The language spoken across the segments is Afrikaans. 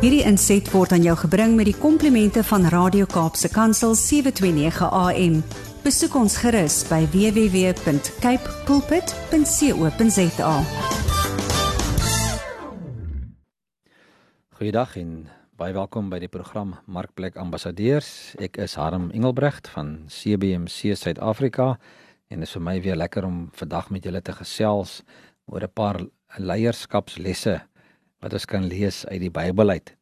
Hierdie inset word aan jou gebring met die komplimente van Radio Kaapse Kansel 729 AM. Besoek ons gerus by www.cape pulpit.co.za. Goeiedag en baie welkom by die program Markplek Ambassadeurs. Ek is Harm Engelbrecht van CBC Suid-Afrika en dit is vir my weer lekker om vandag met julle te gesels oor 'n paar leierskapslesse wat ons kan lees uit die Bybel uit.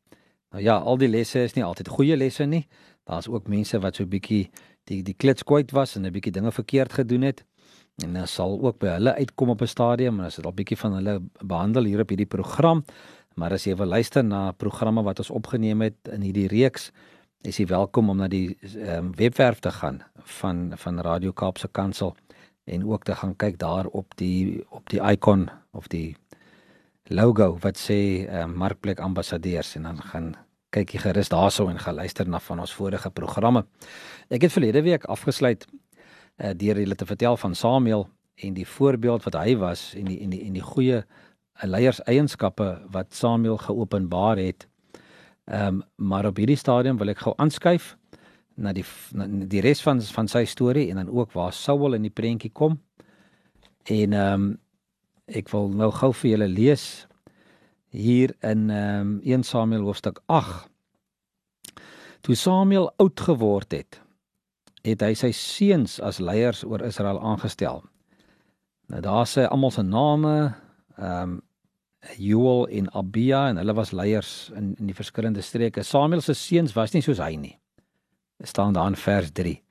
Nou ja, al die lesse is nie altyd goeie lesse nie. Daar's ook mense wat so 'n bietjie die die klits kwyt was en 'n bietjie dinge verkeerd gedoen het. En dit sal ook by hulle uitkom op 'n stadium en as dit al bietjie van hulle behandel hier op hierdie program. Maar as jy wil luister na programme wat ons opgeneem het in hierdie reeks, is jy welkom om na die um, webwerf te gaan van van Radio Kaapse Kansel en ook te gaan kyk daar op die op die icon of die logo wat sê uh, Markplek Ambassadeurs en dan gaan kyk jy gerus daarso en gaan luister na van ons vorige programme. Ek het verlede week afgesluit uh, deur julle te vertel van Samuel en die voorbeeld wat hy was en die en die en die goeie uh, leierseienskappe wat Samuel geopenbaar het. Ehm um, maar op hierdie stadium wil ek gou aanskuif na die na die res van van sy storie en dan ook waar Saul in die prentjie kom. En ehm um, ek wil nou gou vir julle lees hier in ehm um, 1 Samuel hoofstuk 8. Toe Samuel oud geword het, het hy sy seuns as leiers oor Israel aangestel. Nou daar sê almal se name ehm um, Joel en Abia en hulle was leiers in in die verskillende streke. Samuel se seuns was nie soos hy nie staan daar in vers 3.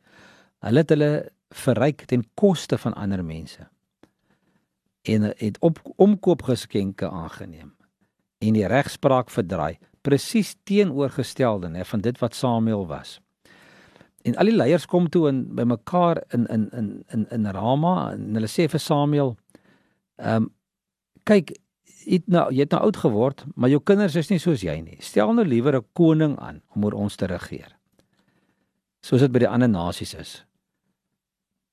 Hulle het hulle verryk ten koste van ander mense. En het op omkoopgeskenke aangeneem en die regspraak verdraai presies teenoorgestelde nê van dit wat Samuel was. En al die leiers kom toe in bymekaar in in in in in Rama en hulle sê vir Samuel ehm um, kyk jy nou jy het nou oud geword maar jou kinders is nie soos jy nie. Stel nou liewer 'n koning aan om oor ons te regeer soos dit by die ander nasies is.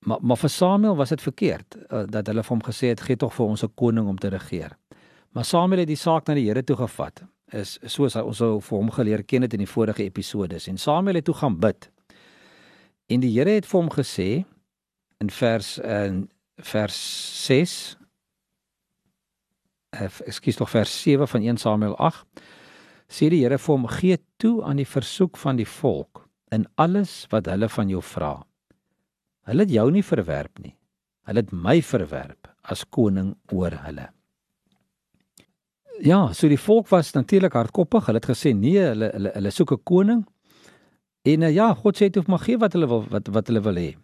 Maar maar vir Samuel was dit verkeerd uh, dat hulle vir hom gesê het gee tog vir ons 'n koning om te regeer. Maar Samuel het die saak na die Here toe gevat. Is soos hy ons sou vir hom geleer ken het in die vorige episodes en Samuel het toe gaan bid. En die Here het vir hom gesê in vers in vers 6 uh, ekskuus tog vers 7 van 1 Samuel 8 sê die Here vir hom gee toe aan die versoek van die volk in alles wat hulle van jou vra. Hulle het jou nie verwerp nie. Hulle het my verwerp as koning oor hulle. Ja, so die volk was natuurlik hardkoppig. Hulle het gesê nee, hulle hulle hulle soek 'n koning. En uh, ja, God sê toe mag gee wat hulle wil wat wat hulle wil hê.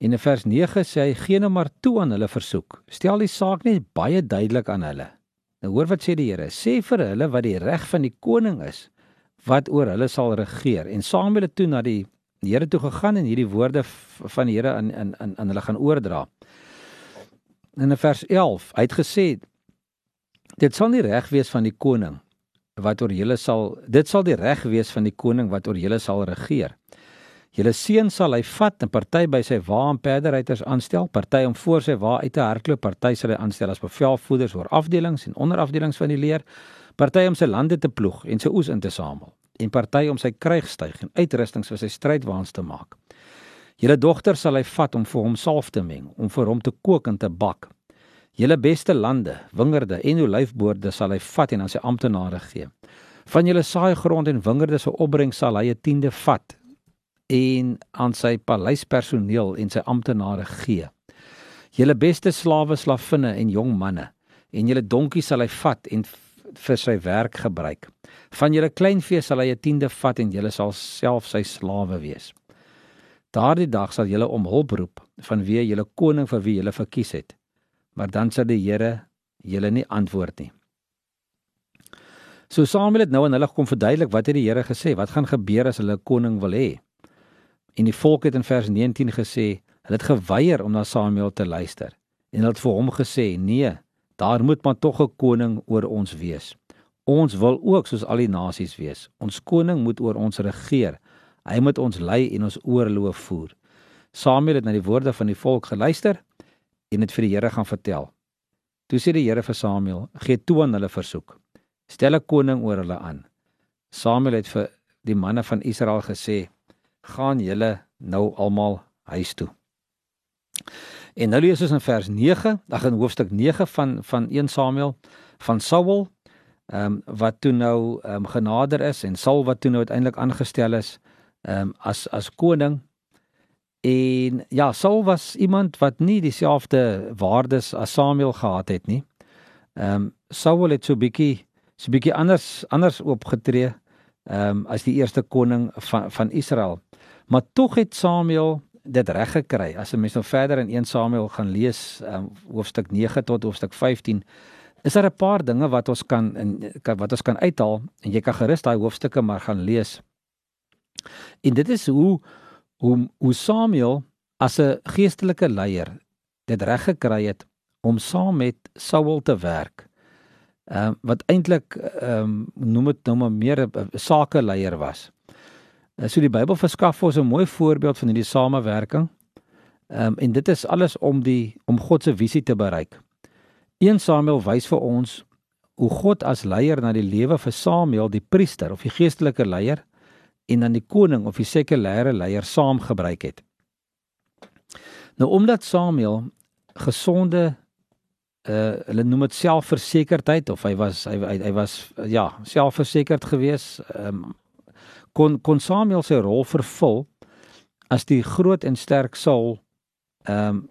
En in vers 9 sê hy gee nou maar toe aan hulle versoek. Stel die saak net baie duidelik aan hulle. Nou hoor wat sê die Here. Sê vir hulle wat die reg van die koning is wat oor hulle sal regeer. En Samuel het toe na die die Here toe gegaan en hierdie woorde van die Here aan in in aan hulle gaan oordra. In vers 11, hy het gesê dit sal nie reg wees van die koning wat oor julle sal dit sal die reg wees van die koning wat oor julle sal regeer. Julle seun sal hy vat en party by sy wa en perderyters aanstel, party om voor sy wa uit te hardloop, party sal hy aanstel as bevelvoerders oor afdelings en onderafdelings van die leer party om sy lande te ploeg en sy oes in te samel en party om sy krygstyg en uitrustings vir sy strydwaans te maak. Julle dogter sal hy vat om vir hom salf te meng, om vir hom te kook en te bak. Julle beste lande, wingerde en olyfboorde sal hy vat en aan sy amptenare gee. Van julle saaigrond en wingerde se opbrengs sal hy 'n tiende vat en aan sy paleispersoneel en sy amptenare gee. Julle beste slawe, slavinne en jong manne en julle donkies sal hy vat en vir sy werk gebruik. Van julle kleinvee sal hy 'n tiende vat en julle sal self sy slawe wees. Daardie dag sal julle om hulp roep van wie julle koning vir wie julle verkies het. Maar dan sal die Here julle nie antwoord nie. So Samuel het nou aan hulle kom verduidelik wat het die Here gesê, wat gaan gebeur as hulle 'n koning wil hê. En die volk het in vers 19 gesê, hulle het geweier om na Samuel te luister. En hulle het vir hom gesê, nee, Daar moet maar tog 'n koning oor ons wees. Ons wil ook soos al die nasies wees. Ons koning moet oor ons regeer. Hy moet ons lei en ons oorloof voer. Samuel het na die woorde van die volk geluister en dit vir die Here gaan vertel. Toe sê die Here vir Samuel: "Gee toe aan hulle versoek. Stel 'n koning oor hulle aan. Samuel het vir die manne van Israel gesê: "Gaan julle nou almal huis toe." En nou lees ons in vers 9, ag in hoofstuk 9 van van 1 Samuel van Saul, ehm um, wat toe nou ehm um, genader is en Saul wat toe nou uiteindelik aangestel is ehm um, as as koning. En ja, Saul was iemand wat nie dieselfde waardes as Samuel gehad het nie. Ehm um, Saul het so bietjie so bietjie anders anders opgetree ehm um, as die eerste koning van van Israel. Maar tog het Samuel dit reg gekry. As 'n mens nou verder in 1 Samuel gaan lees, um, hoofstuk 9 tot hoofstuk 15, is daar 'n paar dinge wat ons kan in wat ons kan uithaal en jy kan gerus daai hoofstukke maar gaan lees. En dit is hoe hoe hoe Samuel as 'n geestelike leier dit reg gekry het om saam met Saul te werk. Ehm um, wat eintlik ehm um, noem dit nou maar meer 'n sakeleier was. Uh, so die Bybel verskaf ons 'n mooi voorbeeld van hierdie samewerking. Ehm um, en dit is alles om die om God se visie te bereik. 1 Samuel wys vir ons hoe God as leier na die lewe vir Samuel die priester of die geestelike leier en dan die koning of die sekulêre leier saam gebruik het. Nou omdat Samuel gesonde uh hulle noem dit selfversekerdheid of hy was hy hy, hy was ja, selfversekerd geweest, ehm um, kon kon Samuel sy rol vervul as die groot en sterk Saul ehm um,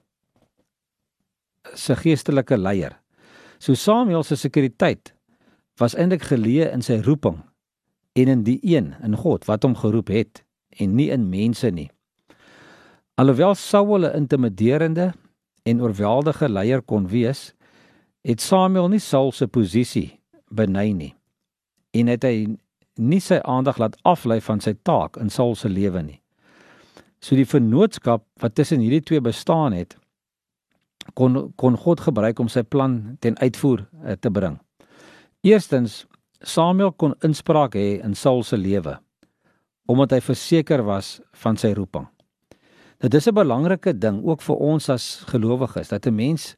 se geestelike leier. So Samuel se sekuriteit was eintlik geleë in sy roeping en in die een in God wat hom geroep het en nie in mense nie. Alhoewel Saul 'n intimiderende en oorweldige leier kon wees, het Samuel nie Saul se posisie beny nie. En het hy nie sy aandag laat aflei van sy taak in Saul se lewe nie. So die vennootskap wat tussen hierdie twee bestaan het kon kon God gebruik om sy plan ten uitvoer uh, te bring. Eerstens Samuel kon inspraak hê in Saul se lewe omdat hy verseker was van sy roeping. Dit is 'n belangrike ding ook vir ons as gelowiges dat 'n mens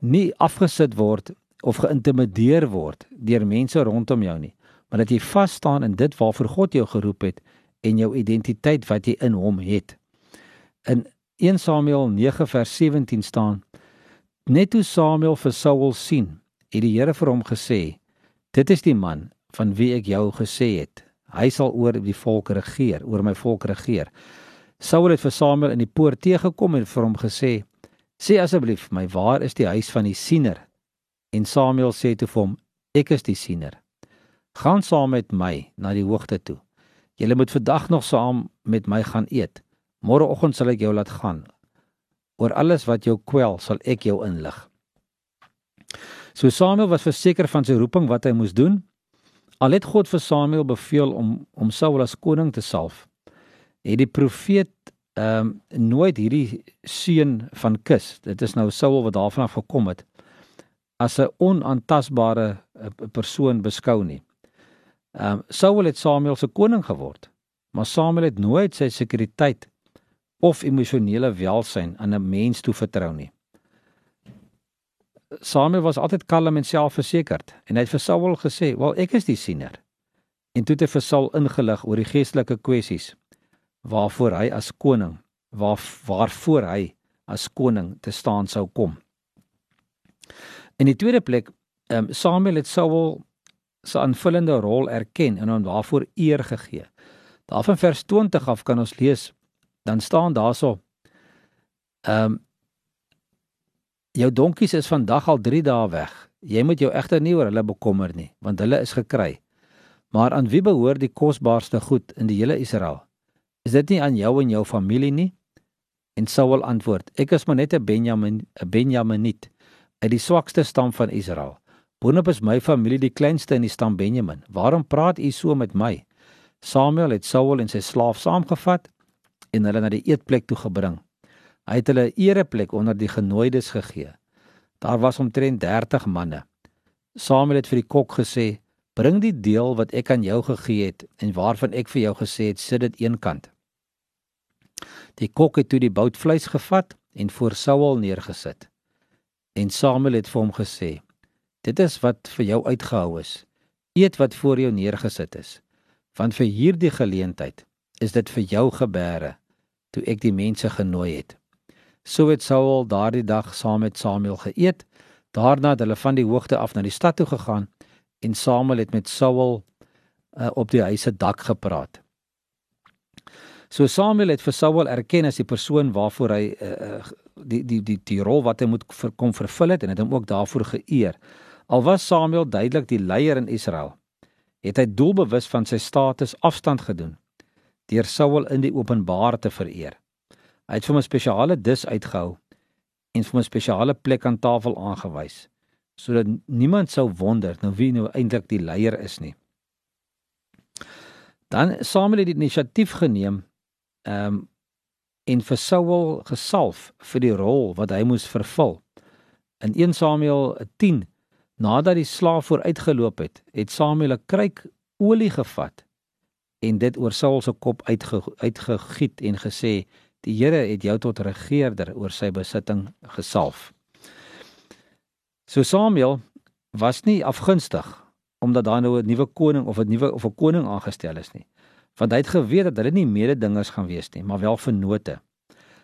nie afgesit word of geïntimideer word deur mense rondom jou nie, maar dat jy vas staan in dit waarvoor God jou geroep het en jou identiteit wat jy in hom het. In 1 Samuel 9 vers 17 staan: Net toe Samuel vir Saul sien, het die Here vir hom gesê: Dit is die man van wie ek jou gesê het. Hy sal oor die volk regeer, oor my volk regeer. Saul het vir Samuel in die poort teëgekom en vir hom gesê: Sê asseblief my, waar is die huis van die siener? En Samuel sê toe vir hom: Ek is die siener gaan saam met my na die hoogte toe. Julle moet vandag nog saam met my gaan eet. Môreoggend sal ek jou laat gaan. Oor alles wat jou kwel, sal ek jou inlig. So Samuel was verseker van sy roeping wat hy moes doen. Al het God vir Samuel beveel om om Saul as koning te salf, het die profeet ehm um, nooit hierdie seun van Kis, dit is nou Saul wat daarvan af gekom het, as 'n onaantastbare eh, persoon beskou nie. Ehm um, Saul het Samuel se koning geword, maar Samuel het nooit sy sekuriteit of emosionele welsyn aan 'n mens toe vertrou nie. Samuel was altyd kalm en selfversekerd en hy het vir Saul gesê, "Wel, ek is die siener." En toe het hy vir Saul ingelig oor die geestelike kwessies waarvoor hy as koning, waar waarvoor hy as koning te staan sou kom. In die tweede plek, ehm um, Samuel het Saul se aanvullende rol erken en hom daarvoor eer gegee. Daarvan vers 20 af kan ons lees, dan staan daarso: Ehm um, jou donkies is vandag al 3 dae weg. Jy moet jou egter nie oor hulle bekommer nie, want hulle is gekry. Maar aan wie behoort die kosbaarste goed in die hele Israel? Is dit nie aan jou en jou familie nie? En Saul antwoord: Ek is maar net 'n Benjamin, 'n Benjaminit uit die swakste stam van Israel. Boonop is my familie die kleinste in die stam Benjamin. Waarom praat u so met my? Samuel het Saul en sy slaaf saamgevat en hulle na die eetplek toe gebring. Hy het hulle 'n ereplek onder die genooides gegee. Daar was omtrent 30 manne. Samuel het vir die kok gesê: "Bring die deel wat ek aan jou gegee het en waarvan ek vir jou gesê het, sit dit eenkant." Die kok het toe die boutvleis gevat en voor Saul neergesit. En Samuel het vir hom gesê: Dit is wat vir jou uitgehou is. Eet wat voor jou neergesit is. want vir hierdie geleentheid is dit vir jou gebeure toe ek die mense genooi het. So het Saul daardie dag saam met Samuel geëet. Daarna het hulle van die hoogte af na die stad toe gegaan en Samuel het met Saul uh, op die huis se dak gepraat. So Samuel het vir Saul erken as die persoon waarvoor hy uh, die die die die rol wat hy moet vir, kom vervul het en het hom ook daarvoor geëer. Al was Samuel duidelik die leier in Israel, het hy doelbewus van sy status afstand gedoen deur Saul in die openbaar te vereer. Hy het vir 'n spesiale dis uitgehou en vir 'n spesiale plek aan tafel aangewys sodat niemand sou wonder nou wie nou eintlik die leier is nie. Dan Samuel het die inisiatief geneem ehm um, en vir Saul gesalf vir die rol wat hy moes vervul. In 1 Samuel 10 nadat die slaaf vooruitgeloop het, het Samuel 'n kruik olie gevat en dit oor Saul se kop uitge, uitgegiet en gesê Die Here het jou tot regerder oor sy besitting gesalf. So Samuel was nie afgunstig omdat daar nou 'n nuwe koning of 'n nuwe of 'n koning aangestel is nie. Want hy het geweet dat hulle nie mededingers gaan wees nie, maar wel vennote.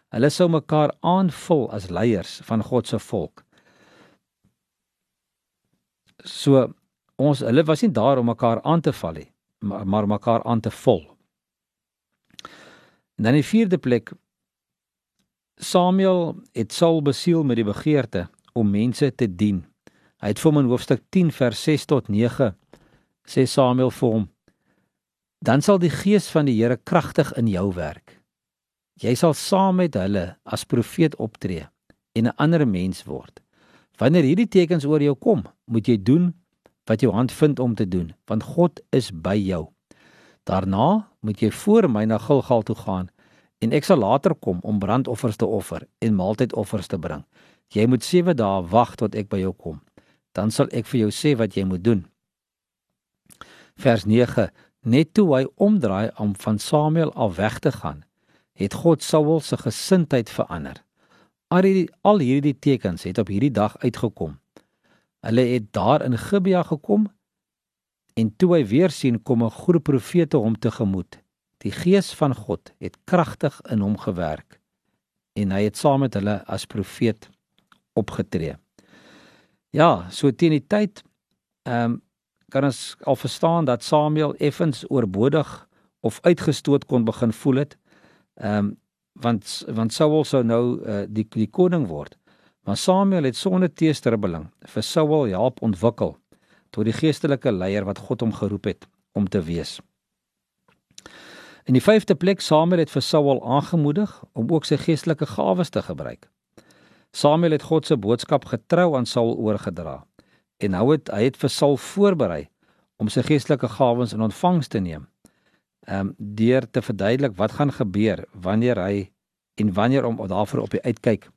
Hulle sou mekaar aanvul as leiers van God se volk. So ons hulle was nie daar om mekaar aan te val nie, maar mekaar aan te vul. En dan in die vierde plek Samuel het Saul besiel met die begeerte om mense te dien. Hy het vir hom in hoofstuk 10 vers 6 tot 9 sê Samuel vir hom: Dan sal die gees van die Here kragtig in jou werk. Jy sal saam met hulle as profeet optree en 'n ander mens word. Wanneer hierdie tekens oor jou kom, moet jy doen wat jou hand vind om te doen, want God is by jou. Daarna moet jy voor my na Gilgal toe gaan en ek sal later kom om brandoffers te offer en maaltydoffers te bring. Jy moet 7 dae wag tot ek by jou kom. Dan sal ek vir jou sê wat jy moet doen. Vers 9: Net toe hy omdraai om van Samuel af weg te gaan, het God Saul se gesindheid verander. Al hierdie al hierdie tekens het op hierdie dag uitgekom. Hulle het daar in Gibea gekom en toe hy weer sien kom 'n groep profete hom tegemoet Die gees van God het kragtig in hom gewerk en hy het saam met hulle as profeet opgetree. Ja, so teen die tyd ehm um, kan ons al verstaan dat Samuel effens oorbodig of uitgestoot kon begin voel het. Ehm um, want want Saul sou nou uh, die die koning word. Maar Samuel het sonder teesterbeling vir Saul help ontwikkel tot die geestelike leier wat God hom geroep het om te wees. In die vyfde plek Samuel het vir Saul aangemoedig om ook sy geestelike gawes te gebruik. Samuel het God se boodskap getrou aan Saul oorgedra en nou het hy het vir Saul voorberei om sy geestelike gawes in ontvangs te neem. Ehm um, deur te verduidelik wat gaan gebeur wanneer hy en wanneer om daarvoor op die uitkyk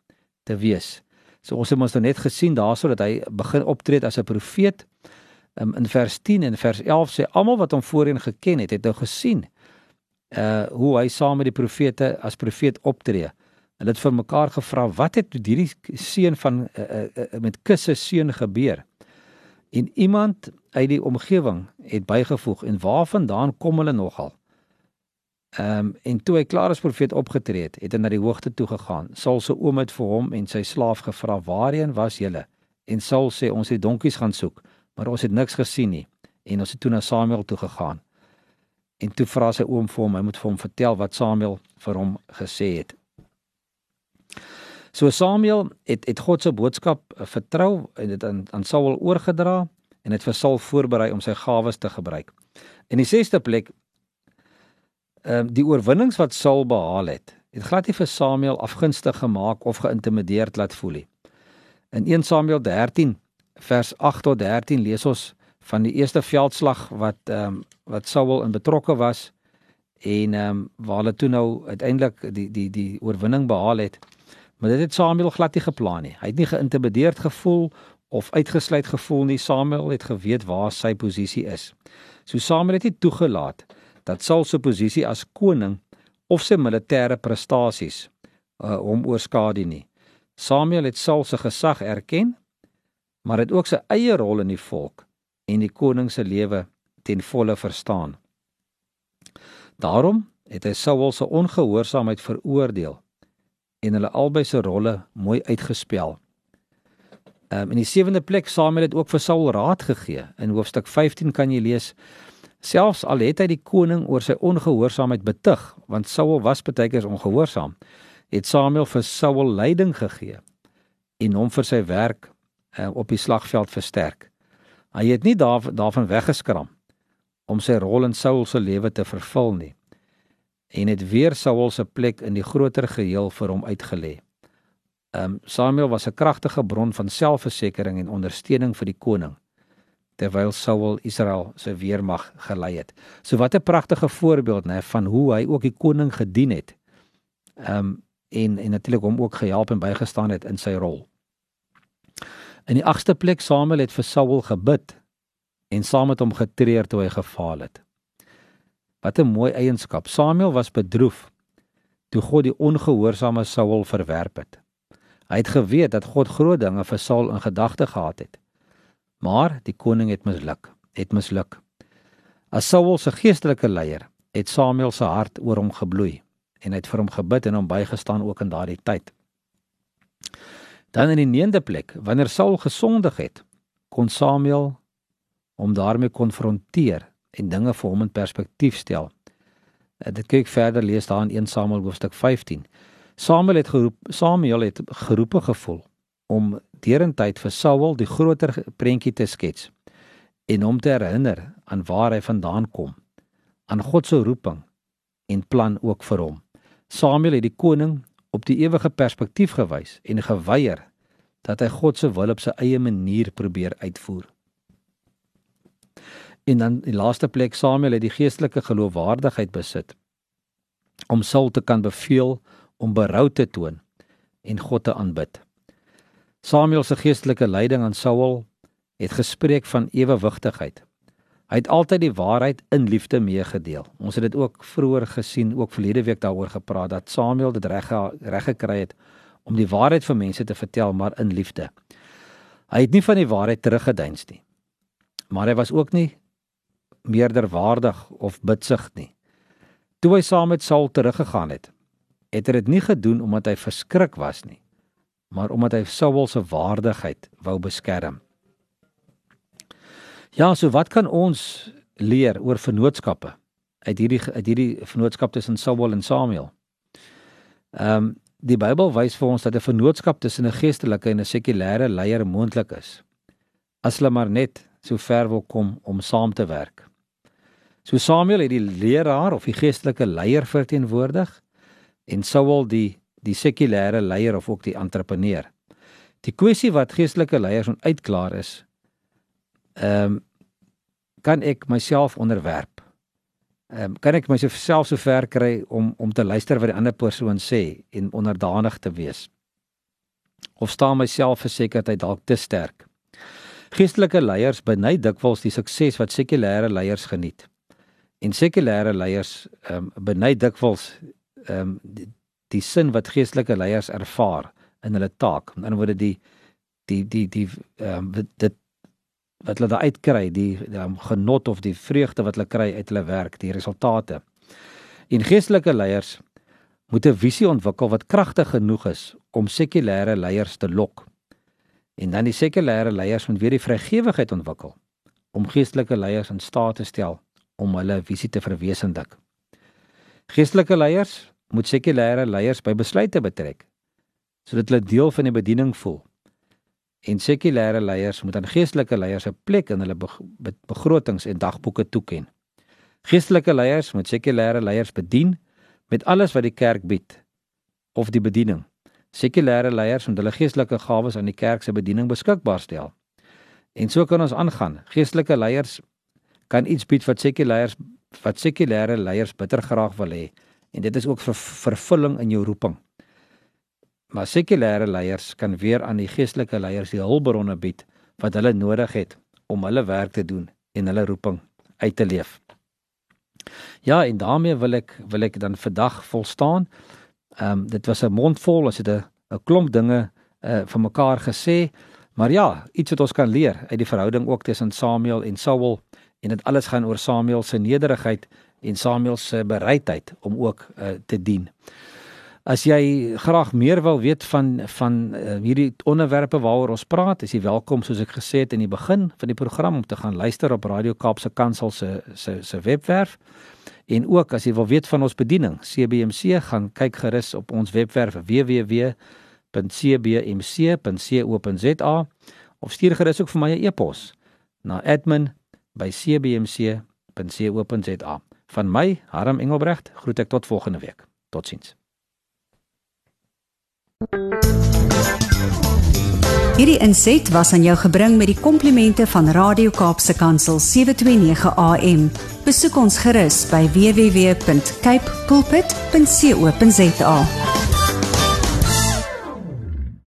te wees. So ons het mos nou net gesien daarso dat hy begin optree as 'n profeet. Um, in vers 10 en vers 11 sê almal wat hom voorheen geken het, het nou gesien uh hoe hy saam met die profete as profeet optree. Hulle het vir mekaar gevra wat het met hierdie seun van uh, uh, uh, met kusse seun gebeur? En iemand uit die omgewing het bygevoeg en waarvandaan kom hulle nogal? Ehm um, en toe hy klaar as profeet opgetree het, het hy na die hoogte toe gegaan. Saul se oom het vir hom en sy slaaf gevra: "Waarheen was julle?" En Saul sê: "Ons het donkies gaan soek, maar ons het niks gesien nie." En ons het toe na Samuel toe gegaan. En toe vra sy oom vir hom, hy moet vir hom vertel wat Samuel vir hom gesê het. So Samuel het het God se boodskap eh, vertrou en dit aan aan Saul oorgedra en het vir Saul voorberei om sy gawes te gebruik. In die 6ste plek ehm um, die oorwinnings wat Saul behaal het, het glad nie vir Samuel afgunstig gemaak of geïntimideerd laat voel nie. In 1 Samuel 13 vers 8 tot 13 lees ons van die eerste veldslag wat ehm um, wat Saul in betrokke was en ehm um, waar hulle toe nou uiteindelik die die die oorwinning behaal het. Maar dit het Samuel glad nie geplan nie. Hy het nie geïntimideerd gevoel of uitgesluit gevoel nie. Samuel het geweet waar sy posisie is. So Samuel het nie toegelaat dat Saul se posisie as koning of sy militêre prestasies uh, hom oorskadu nie. Samuel het Saul se gesag erken, maar het ook sy eie rol in die volk en die koning se lewe ten volle verstaan. Daarom het hy Saul se ongehoorsaamheid veroordeel en hulle albei se rolle mooi uitgespel. Um, in die sewende plek Samuel het ook vir Saul raad gegee. In hoofstuk 15 kan jy lees selfs al het hy die koning oor sy ongehoorsaamheid betug, want Saul was baie keer ongehoorsaam, het Samuel vir Saul leiding gegee en hom vir sy werk uh, op die slagveld versterk. Hy het nie daar, daarvan weggeskram om sy rol in Saul se lewe te vervul nie en het weer Saul se plek in die groter geheel vir hom uitgelê. Um Samuel was 'n kragtige bron van selfversekering en ondersteuning vir die koning terwyl Saul Israel se weermag gelei het. So wat 'n pragtige voorbeeld nê van hoe hy ook die koning gedien het. Um en en natuurlik hom ook gehelp en bygestaan het in sy rol. In die 8ste plek Samuel het vir Saul gebid en saam met hom getreur toe hy gefaal het. Wat 'n mooi eienskap. Samuel was bedroef toe God die ongehoorsame Saul verwerp het. Hy het geweet dat God groot dinge vir Saul in gedagte gehad het. Maar die koning het misluk, het misluk. As Saul se geestelike leier, het Samuel se hart oor hom gebloei en hy het vir hom gebid en hom bygestaan ook in daardie tyd. Dan in die 9de plek, wanneer Saul gesondig het, kon Samuel hom daarmee konfronteer en dinge vir hom in perspektief stel. Eh, dit kyk verder lees daar in 1 Samuel hoofstuk 15. Samuel het geroep Samuel het geroepe gevoel om derentyd vir Saul die groter prentjie te skets en hom te herinner aan waar hy vandaan kom, aan God se roeping en plan ook vir hom. Samuel het die koning op die ewige perspektief gewys en geweier dat hy God se wil op sy eie manier probeer uitvoer. En dan die laaste plek Samuel het die geestelike geloofwaardigheid besit om Saul te kan beveel om berou te toon en God te aanbid. Samuel se geestelike leiding aan Saul het gespreek van ewewigtigheid. Hy het altyd die waarheid in liefde meegedeel. Ons het dit ook vroeër gesien, ook verlede week daaroor gepraat dat Samuel dit reg reg gekry het om die waarheid vir mense te vertel maar in liefde. Hy het nie van die waarheid teruggedeins nie. Maar hy was ook nie meerderwaardig of bitsig nie. Toe hy saam met Saul teruggegaan het, het hy dit nie gedoen omdat hy verskrik was nie, maar omdat hy Saul se waardigheid wou beskerm. Ja, so wat kan ons leer oor vennootskappe uit hierdie uit hierdie vennootskap tussen Saul en Samuel? Ehm um, die Bybel wys vir ons dat 'n vennootskap tussen 'n geestelike en 'n sekulêre leier moontlik is. As hulle maar net so ver wil kom om saam te werk. So Samuel het die leraar of die geestelike leier verteenwoordig en Saul die die sekulêre leier of ook die entrepreneur. Die kwessie wat geestelike leiers moet uitklaar is ehm um, kan ek myself onderwerp? Ehm um, kan ek myself so ver kry om om te luister wat die ander persoon sê en onderdanig te wees? Of staan myself versekerdheid dalk te sterk? Geestelike leiers beny dikwels die sukses wat sekulêre leiers geniet. En sekulêre leiers ehm um, beny dikwels ehm um, die, die sin wat geestelike leiers ervaar in hulle taak. Met ander woorde die die die die ehm um, dit wat hulle daar uitkry, die um, genot of die vreugde wat hulle kry uit hulle werk, die resultate. En geestelike leiers moet 'n visie ontwikkel wat kragtig genoeg is om sekulêre leiers te lok. En dan die sekulêre leiers moet weer die vrygewigheid ontwikkel om geestelike leiers in staat te stel om hulle visie te verwesenlik. Geestelike leiers moet sekulêre leiers by besluite betrek sodat hulle deel van die bediening voel. En sekulêre leiers moet aan geestelike leiers 'n plek in hulle begrotings en dagboeke toeken. Geestelike leiers moet sekulêre leiers bedien met alles wat die kerk bied of die bediening. Sekulêre leiers moet hulle geestelike gawes aan die kerk se bediening beskikbaar stel. En so kan ons aangaan. Geestelike leiers kan iets bied wat sekulêre wat sekulêre leiers bitter graag wil hê en dit is ook vir vervulling in jou roeping. Maar sekulêre leiers kan weer aan die geestelike leiers die hulpbronne bied wat hulle nodig het om hulle werk te doen en hulle roeping uit te leef. Ja, en daarmee wil ek wil ek dan vandag volstaan. Ehm um, dit was 'n mondvol, as dit 'n klomp dinge uh van mekaar gesê, maar ja, iets wat ons kan leer uit die verhouding ook tussen Samuel en Saul en dit alles gaan oor Samuel se nederigheid en Samuel se bereidheid om ook uh, te dien. As jy graag meer wil weet van van uh, hierdie onderwerpe waaroor ons praat, is jy welkom soos ek gesê het in die begin van die program om te gaan luister op Radio Kaapse Kansel se se se webwerf. En ook as jy wil weet van ons bediening, CBMC, gaan kyk gerus op ons webwerf www.cbmc.co.za of stuur gerus ook vir my 'n e-pos na admin@cbmc.co.za. Van my, Harm Engelbrecht, groet ek tot volgende week. Totsiens. Hierdie inset was aan jou gebring met die komplimente van Radio Kaapse Kansel 729 AM. Besoek ons gerus by www.cape pulpit.co.za.